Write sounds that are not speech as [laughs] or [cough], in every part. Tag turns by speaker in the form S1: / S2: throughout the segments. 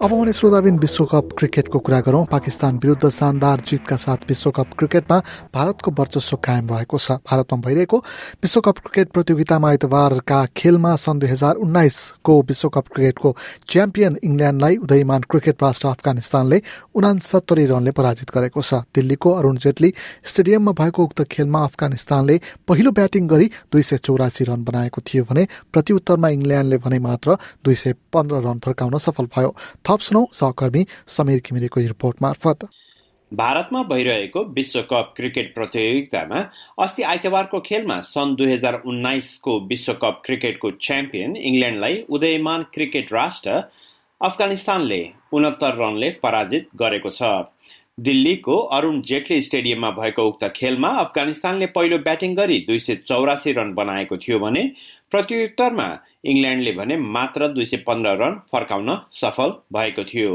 S1: अब आउने श्रोताबिन विश्वकप क्रिकेटको कुरा गरौँ। पाकिस्तान विरुद्ध शानदार जितका साथ विश्वकप क्रिकेटमा भारतको वर्चस्व कायम रहेको छ। भारतमा भइरहेको विश्वकप क्रिकेट प्रतियोगितामा आइतबारका खेलमा सन् दुई हजार उन्नाइसको विश्वकप क्रिकेटको च्याम्पियन इङ्ल्यान्डलाई उदयमान क्रिकेट राष्ट्र अफगानिस्तानले उनासत्तरी रनले पराजित गरेको छ। दिल्लीको अरूण जेटली स्टेडियममा भएको उक्त खेलमा अफगानिस्तानले पहिलो ब्याटिङ गरी दुई सय चौरासी रन बनाएको थियो भने प्रत्युत्तरमा इङ्ल्यान्डले भने मात्र दुई सय पन्ध्र रन फर्काउन सफल भयो। थप सुनौ सहकर्मी समीर घिमिरेको रिपोर्ट मार्फत।
S2: भारतमा भइरहेको विश्वकप क्रिकेट प्रतियोगितामा अस्ति आइतबारको खेलमा सन् दुई हजार उन्नाइसको विश्वकप क्रिकेटको च्याम्पियन इङ्ल्यान्डलाई उदयमान क्रिकेट राष्ट्र अफगानिस्तानले उनत्तर रनले पराजित गरेको छ। दिल्लीको अरूण जेटली स्टेडियममा भएको उक्त खेलमा अफगानिस्तानले पहिलो ब्याटिङ गरी दुई सय चौरासी रन बनाएको थियो भने प्रत्युत्तरमा इङ्ल्यान्डले भने मात्र दुई सय पन्ध्र रन फर्काउन सफल भएको थियो।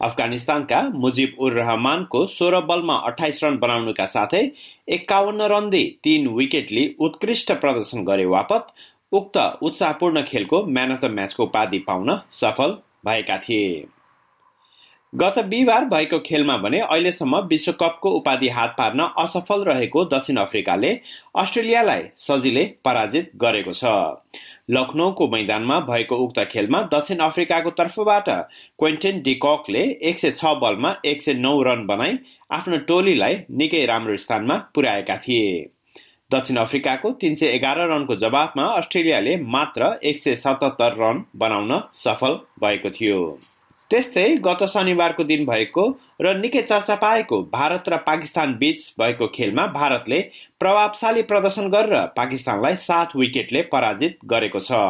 S2: अफगानिस्तानका मुजिब उर रहमानको सोह्र बलमा अठाइस रन बनाउनुका साथै एक्काउन्न रन दिई तीन विकेट लिई उत्कृष्ट प्रदर्शन गरे वापत उक्त उत्साहपूर्ण खेलको म्यान अफ द म्याचको उपाधि पाउन सफल भएका थिए। गत बिहिबार भएको खेलमा भने अहिलेसम्म विश्वकपको उपाधि हात पार्न असफल रहेको दक्षिण अफ्रिकाले अस्ट्रेलियालाई सजिलै पराजित गरेको छ। लखनौको मैदानमा भएको उक्त खेलमा दक्षिण अफ्रिकाको तर्फबाट क्वेन्टेन डिककले एक सय छ बलमा एक सय नौ रन बनाई आफ्नो टोलीलाई निकै राम्रो स्थानमा पुर्याएका थिए। दक्षिण अफ्रिकाको तीन सय एघार रनको जवाफमा अस्ट्रेलियाले मात्र एक सय सतहत्तर रन बनाउन सफल भएको थियो। त्यस्तै गत शनिबारको दिन भएको र निकै चर्चा पाएको भारत र पाकिस्तान बीच भएको खेलमा भारतले प्रभावशाली प्रदर्शन गरेर पाकिस्तानलाई सात विकेटले पराजित गरेको छ।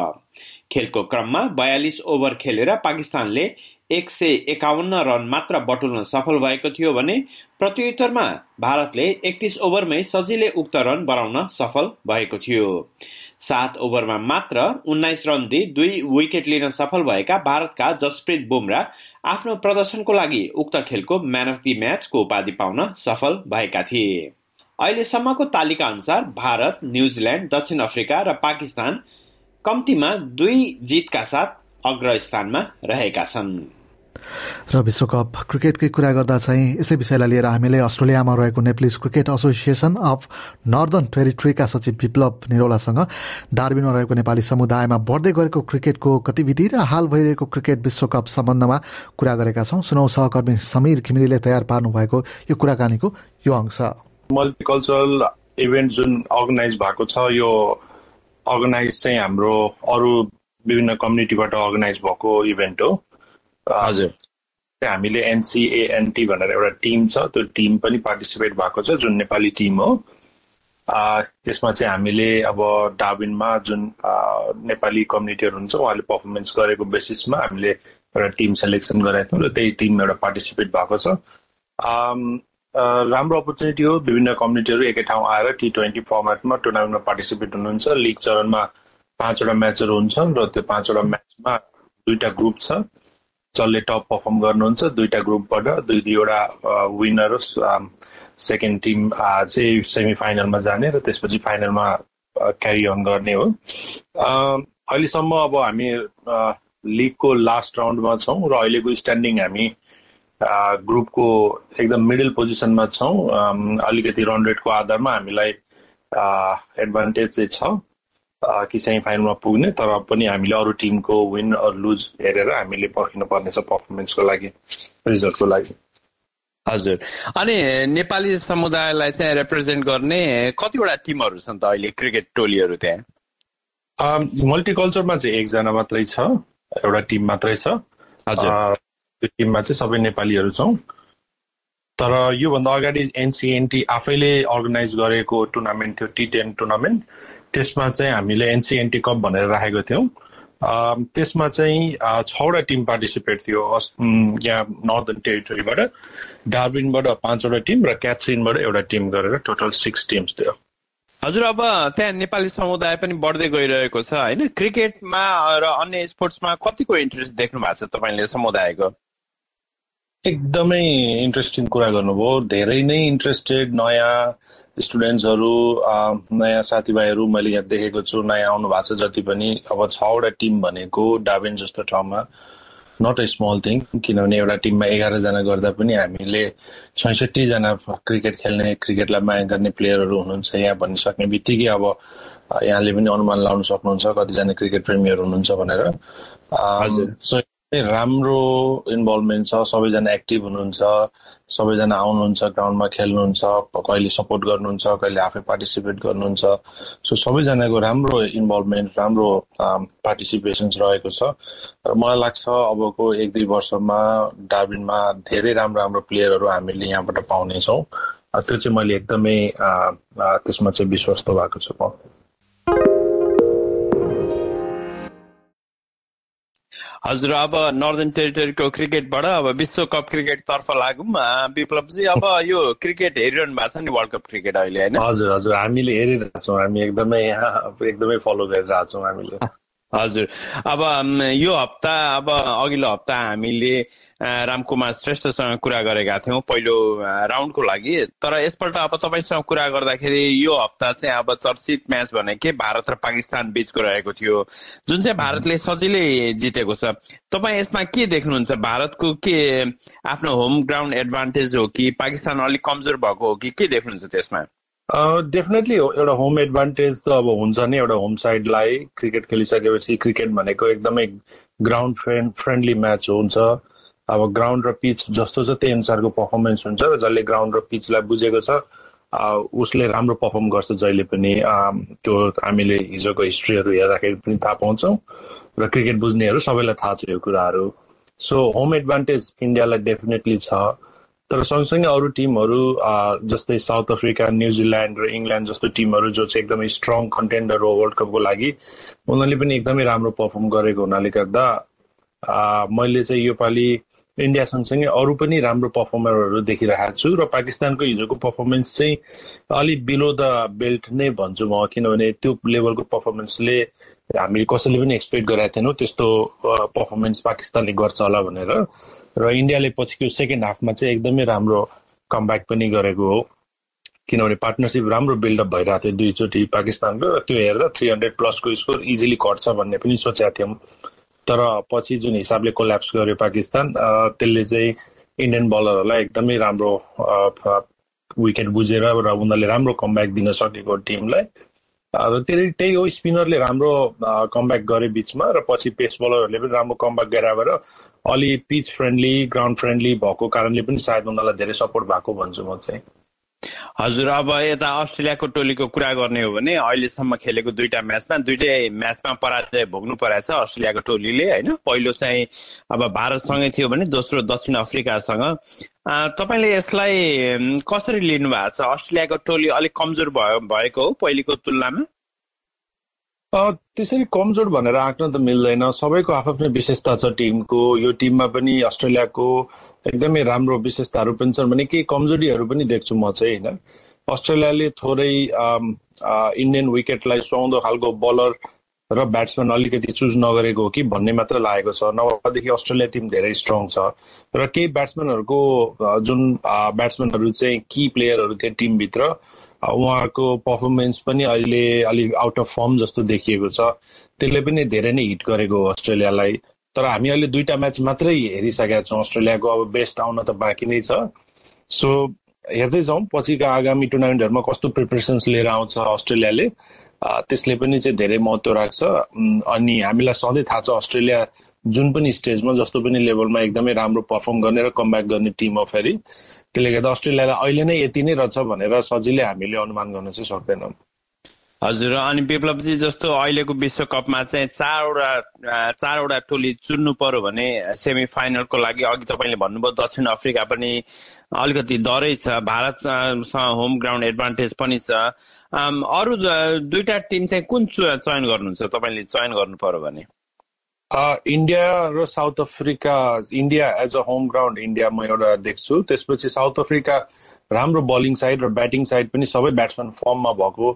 S2: खेलको क्रममा बयालिस ओभर खेलेर पाकिस्तानले एक सय एकाउन्न रन मात्र बटुल्न सफल भएको थियो भने प्रत्युत्तरमा भारतले एकतिस ओभरमै सजिलै उक्त रन बनाउन सफल भएको थियो। सात ओभरमा मात्र उन्नाइस रन दिई दुई विकेट लिन सफल भएका भारतका जसप्रित बुमरा आफ्नो प्रदर्शनको लागि उक्त खेलको म्यान अफ दि म्याचको उपाधि पाउन सफल भएका थिए। अहिलेसम्मको तालिका अनुसार भारत न्युजिल्यान्ड दक्षिण अफ्रिका र पाकिस्तान कम्तीमा दुई जितका साथ अग्रस्थानमा रहेका छन्।
S1: र विश्वकप क्रिकेटकै कुरा गर्दा चाहिँ यसै विषयलाई लिएर हामीले अस्ट्रेलियामा रहेको Nepalese Cricket Association of Northern टेरिटरीका सचिव विप्लव निरोलासँग डार्बिनमा रहेको नेपाली समुदायमा बढ्दै गरेको क्रिकेटको गतिविधि र हाल भइरहेको क्रिकेट विश्वकप सम्बन्धमा कुरा गरेका छौँ। सुनौ सहकर्मी समीर घिमिरेले तयार पार्नु भएको यो कुराकानीको यो अंश।
S3: मल्टिकल्चरल इभेन्ट जुन अर्गनाइज भएको छ यो अर्गनाइज चाहिँ हाम्रो अरू विभिन्न कम्युनिटीबाट अर्गनाइज भएको इभेन्ट हो। हजुर। हामीले एनसिएएनटी भनेर एउटा टिम छ। त्यो टिम पनि पार्टिसिपेट भएको छ जुन नेपाली टिम हो। त्यसमा चाहिँ हामीले अब डाबिनमा जुन नेपाली कम्युनिटीहरू हुन्छ उहाँले पर्फर्मेन्स गरेको बेसिसमा हामीले एउटा टिम सेलेक्सन गरेका थियौँ र त्यही टिम एउटा पार्टिसिपेट भएको छ। राम्रो अपर्च्युनिटी हो। विभिन्न कम्युनिटीहरू एकै ठाउँ आएर टी ट्वेन्टी फर्मेटमा टुर्नामेन्टमा पार्टिसिपेट हुनुहुन्छ। लिग चरणमा पाँचवटा म्याचहरू हुन्छन् र त्यो पाँचवटा म्याचमा दुईवटा ग्रुप छ। जसले टप पर्फर्म गर्नुहुन्छ। दुईवटा ग्रुपबाट दुई दुईवटा विनर सेकेन्ड टिम चाहिँ सेमी फाइनलमा जाने र त्यसपछि फाइनलमा क्यारी अन गर्ने हो। अहिलेसम्म अब हामी लिगको लास्ट राउन्डमा छौँ र अहिलेको स्ट्यान्डिङ हामी ग्रुपको एकदम मिडल पोजिसनमा छौँ। अलिकति रन रेटको आधारमा हामीलाई एडभान्टेज चाहिँ छ। कि सेमी फाइनलमा पुग्ने तर पनि हामीले अरू टिमको विन लुज हेरेर हामीले पर्खिनु पर्नेछ पर्फर्मेन्सको लागि रिजल्टको लागि।
S2: हजुर। अनि नेपाली समुदायलाई चाहिँ रिप्रेजेन्ट गर्ने कतिवटा टिमहरू छन् त अहिले क्रिकेट टोलीहरू
S3: त्यहाँ? मल्टिकल्चरमा चाहिँ एकजना मात्रै छ एउटा टिम मात्रै छ। त्यो टिममा चाहिँ सबै नेपालीहरू छौँ। तर योभन्दा अगाडि एनसिएनटी आफैले अर्गनाइज गरेको टुर्नामेन्ट थियो टी टेन टुर्नामेन्ट त्यसमा चाहिँ हामीले एनसिएनटी कप भनेर राखेको थियौँ। त्यसमा चाहिँ छवटा टिम पार्टिसिपेट थियो यहाँ नर्दन टेरिटोरीबाट। डार्बिनबाट पाँचवटा टिम र क्याथरिनबाट एउटा टिम गरेर टोटल सिक्स टिम्स थियो।
S2: हजुर अब त्यहाँ नेपाली समुदाय पनि बढ्दै गइरहेको छ होइन? क्रिकेटमा र अन्य स्पोर्ट्समा कतिको इन्ट्रेस्ट देख्नु भएको छ तपाईँले समुदायको?
S3: एकदमै इन्ट्रेस्टिङ कुरा गर्नुभयो। धेरै नै इन्ट्रेस्टेड नयाँ स्टुडेन्ट्सहरू नयाँ साथीभाइहरू मैले यहाँ देखेको छु नयाँ आउनु भएको छ जति पनि। अब छवटा टिम भनेको डाबेन जस्तो ठाउँमा नट अ स्मल थिङ किनभने एउटा टिममा एघारजना गर्दा पनि हामीले छैसठीजना क्रिकेट खेल्ने क्रिकेटलाई माया गर्ने प्लेयरहरू हुनुहुन्छ यहाँ भनिसक्ने बित्तिकै अब यहाँले पनि अनुमान लाउन सक्नुहुन्छ कतिजना क्रिकेट प्रेमीहरू हुनुहुन्छ भनेर। सो राम्रो इन्भल्भमेन्ट छ सबैजना एक्टिभ हुनुहुन्छ सबैजना आउनुहुन्छ ग्राउन्डमा खेल्नुहुन्छ कहिले सपोर्ट गर्नुहुन्छ कहिले आफै पार्टिसिपेट गर्नुहुन्छ। सो सबैजनाको राम्रो इन्भल्भमेन्ट राम्रो पार्टिसिपेसन्स रहेको छ। र मलाई लाग्छ अबको एक दुई वर्षमा डार्बिनमा धेरै राम्रो राम्रो प्लेयरहरू हामीले यहाँबाट पाउनेछौँ। त्यो चाहिँ मैले एकदमै त्यसमा चाहिँ विश्वस्त भएको छु म।
S2: हजुर अब नर्दन टेरिटोरीको क्रिकेटबाट अब विश्वकप क्रिकेट तर्फ लागौँ विप्लवजी अब यो क्रिकेट हेरिरहनु भएको छ नि वर्ल्ड कप क्रिकेट अहिले होइन?
S3: हजुर हजुर हामीले हेरिरहेको छौँ हामी एकदमै यहाँ एकदमै फलो गरिरहेको छौँ हामीले। [laughs]
S2: हजुर। अब यो हप्ता अब अघिल्लो हप्ता हामीले रामकुमार श्रेष्ठसँग कुरा गरेका थियौँ पहिलो राउन्डको लागि। तर यसपल्ट अब तपाईँसँग कुरा गर्दाखेरि यो हप्ता चाहिँ अब चर्चित म्याच भनेकै भारत र पाकिस्तान बिचको रहेको थियो। जुन चाहिँ भारतले सजिलै जितेको छ। तपाईँ यसमा के देख्नुहुन्छ? भारतको के आफ्नो होम ग्राउन्ड एडभान्टेज हो कि पाकिस्तान अलिक कमजोर भएको हो कि के देख्नुहुन्छ त्यसमा?
S3: डेफिनेटली एउटा होम एडभान्टेज त अब हुन्छ नि एउटा होम साइडलाई क्रिकेट खेलिसकेपछि क्रिकेट भनेको एकदमै ग्राउन्ड फ्रेन्ड फ्रेन्डली म्याच हुन्छ। अब ग्राउन्ड र पिच जस्तो छ त्यही अनुसारको पर्फर्मेन्स हुन्छ र जसले ग्राउन्ड र पिचलाई बुझेको छ उसले राम्रो पर्फर्म गर्छ जहिले पनि त्यो हामीले हिजोको हिस्ट्रीहरू हेर्दाखेरि पनि थाहा पाउँछौँ र क्रिकेट बुझ्नेहरू सबैलाई थाहा छ यो कुराहरू। सो होम एडभान्टेज इन्डियालाई डेफिनेटली छ। तर सँगसँगै अरू टिमहरू जस्तै साउथ अफ्रिका न्युजिल्यान्ड र इङ्ल्यान्ड जस्तो टिमहरू जो चाहिँ एकदमै स्ट्रङ कन्टेन्डर हो वर्ल्ड कपको लागि उनीहरूले पनि एकदमै राम्रो पर्फर्म गरेको हुनाले गर्दा मैले चाहिँ योपालि इन्डिया सँगसँगै अरू पनि राम्रो पर्फर्मरहरू देखिरहेको छु र पाकिस्तानको हिजोको पर्फर्मेन्स चाहिँ अलिक बिलो द बेल्ट नै भन्छु म किनभने त्यो लेभलको पर्फर्मेन्सले हामीले कसैले पनि एक्सपेक्ट गरेका थिएनौँ त्यस्तो पर्फर्मेन्स पाकिस्तानले गर्छ होला भनेर। र इन्डियाले पछिको सेकेन्ड हाफमा चाहिँ एकदमै राम्रो कमब्याक पनि गरेको हो। किनभने पार्टनरसिप राम्रो बिल्डअप भइरहेको थियो दुईचोटि पाकिस्तानको र त्यो हेर्दा थ्री हन्ड्रेड प्लसको स्कोर इजिली घट्छ भन्ने पनि सोचेका थियौँ। तर पछि जुन हिसाबले कोल्याप्स गर्यो पाकिस्तान त्यसले चाहिँ इन्डियन बलरहरूलाई एकदमै राम्रो विकेट बुझेर र उनीहरूले राम्रो कमब्याक दिन सकेको टिमलाई र त्यही त्यही हो स्पिनरले राम्रो कमब्याक गरे बिचमा र पछि पेस बलरहरूले पनि राम्रो कमब्याक गराएर अलि पिच फ्रेन्डली ग्राउन्ड फ्रेन्डली भएको कारणले पनि सायद उनीहरूलाई धेरै सपोर्ट भएको भन्छु म चाहिँ।
S2: हजुर अब यता अस्ट्रेलियाको टोलीको कुरा गर्ने हो भने अहिलेसम्म खेलेको दुईटा म्याचमा दुइटै म्याचमा पराजय भोग्नु परेको छ अस्ट्रेलियाको टोलीले होइन? पहिलो चाहिँ अब भारतसँगै थियो भने दोस्रो दक्षिण अफ्रिकासँग। तपाईँले यसलाई कसरी लिनु भएको छ? अस्ट्रेलियाको टोली अलिक कमजोर भयो भएको हो पहिलेको तुलनामा?
S3: त्यसरी कमजोर भनेर आँक्न त मिल्दैन। सबैको आफ्नो विशेषता छ टिमको। यो टिममा पनि अस्ट्रेलियाको एकदमै राम्रो विशेषताहरू पनि छन् भने केही कमजोरीहरू पनि देख्छु म चाहिँ होइन? अस्ट्रेलियाले थोरै इन्डियन विकेटलाई सुहाउँदो खालको बलर र ब्याट्सम्यान अलिकति चुज नगरेको हो कि भन्ने मात्र लागेको छ। नभएदेखि अस्ट्रेलिया टिम धेरै स्ट्रङ छ र केही ब्याट्सम्यानहरूको जुन ब्याट्सम्यानहरू चाहिँ कि प्लेयरहरू थिए टिमभित्र उहाँको पर्फर्मेन्स पनि अहिले अलिक आउट अफ फर्म जस्तो देखिएको छ। त्यसले पनि धेरै नै हिट गरेको हो अस्ट्रेलियालाई। तर हामी अहिले दुईटा म्याच मात्रै हेरिसकेका छौँ। अस्ट्रेलियाको अब बेस्ट आउन त बाँकी नै छ। सो हेर्दै जाउँ पछिका आगामी टुर्नामेन्टहरूमा कस्तो प्रिपरेसन्स लिएर आउँछ अस्ट्रेलियाले। त्यसले पनि चाहिँ धेरै महत्त्व राख्छ। अनि हामीलाई सधैँ थाहा छ अस्ट्रेलिया जुन पनि स्टेजमा जस्तो पनि लेभलमा एकदमै राम्रो पर्फर्म गर्ने र कमब्याक गर्ने टिम हो फेरि त्यसले गर्दा अस्ट्रेलियालाई अहिले नै यति नै रहेछ भनेर सजिलै हामीले अनुमान गर्न चाहिँ सक्दैनौँ।
S2: हजुर अनि विप्लवजी जस्तो अहिलेको विश्वकपमा चाहिँ चारवटा चारवटा टोली चुन्नु पर्यो भने सेमी फाइनलको लागि अघि तपाईँले भन्नुभयो दक्षिण अफ्रिका पनि अलिकति डरै छ भारतसँग होम ग्राउन्ड एडभान्टेज पनि छ। अरू दुईटा टिम चाहिँ कुन चयन गर्नुहुन्छ? तपाईँले चयन गर्नु पर्यो भने।
S3: इन्डिया र South Africa India as a home ground India म एउटा देख्छु। त्यसपछि साउथ अफ्रिका राम्रो बलिङ साइड र ब्याटिङ साइड पनि सबै ब्याट्सम्यान फर्ममा भएको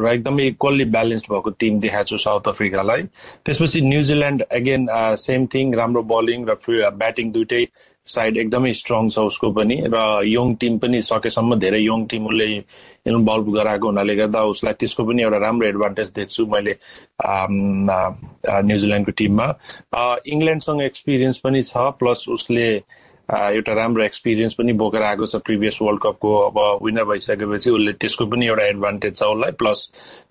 S3: र एकदमै इक्वल्ली ब्यालेन्स्ड भएको टिम देखाएको छु साउथ अफ्रिकालाई त्यसपछि New Zealand again same thing राम्रो बलिङ र ब्याटिङ दुइटै साइड एकदमै स्ट्रङ छ उसको पनि र यङ टिम पनि सकेसम्म धेरै यङ टिम उसले इन्भल्भ गराएको हुनाले गर्दा उसलाई त्यसको पनि एउटा राम्रो एडभान्टेज देख्छु मैले न्युजिल्यान्डको टिममा। इङ्ल्यान्डसँग एक्सपिरियन्स पनि छ प्लस उसले एउटा राम्रो एक्सपिरियन्स पनि बोकेर आएको छ प्रिभियस वर्ल्ड कपको अब विनर भइसकेपछि उसले त्यसको पनि एउटा एडभान्टेज छ उसलाई प्लस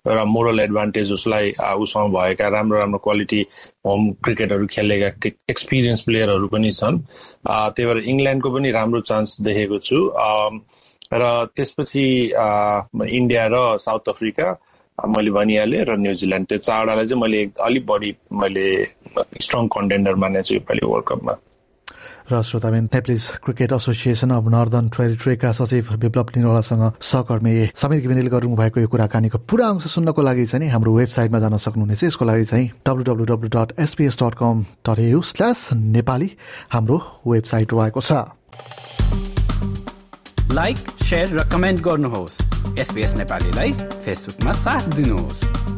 S3: एउटा मोरल एडभान्टेज उसलाई उसँग भएका राम्रो राम्रो क्वालिटी होम क्रिकेटहरू खेलेका एक्सपिरियन्स प्लेयरहरू पनि छन्। त्यही भएर इङ्ल्यान्डको पनि राम्रो चान्स देखेको छु। र त्यसपछि इन्डिया र साउथ अफ्रिका मैले भनिहालेँ र न्युजिल्यान्ड त्यो चारवटालाई चाहिँ मैले अलिक बढी मैले स्ट्रङ कन्टेन्डर मानेको छु योपालि वर्ल्ड कपमा
S1: र श्रोताबिन Nepalese Cricket Association of Northern टेरिटोरीका सचिव विप्लव निरोलासँग सहकर्मी समीर घिमिरेले गर्नु भएको यो कुराकानीको पुरा अंश सुन्नको लागि चाहिँ हाम्रो वेबसाइटमा जान सक्नुहुनेछ। यसको लागि चाहिँ W W W dot SPS dot com dot AU slash Nepali हाम्रो वेबसाइट रहेको छ।
S4: लाइक र कमेन्ट गर्नुहोस्। एसपिएस नेपालीलाई फेसबुकमा साथ दिनुहोस्।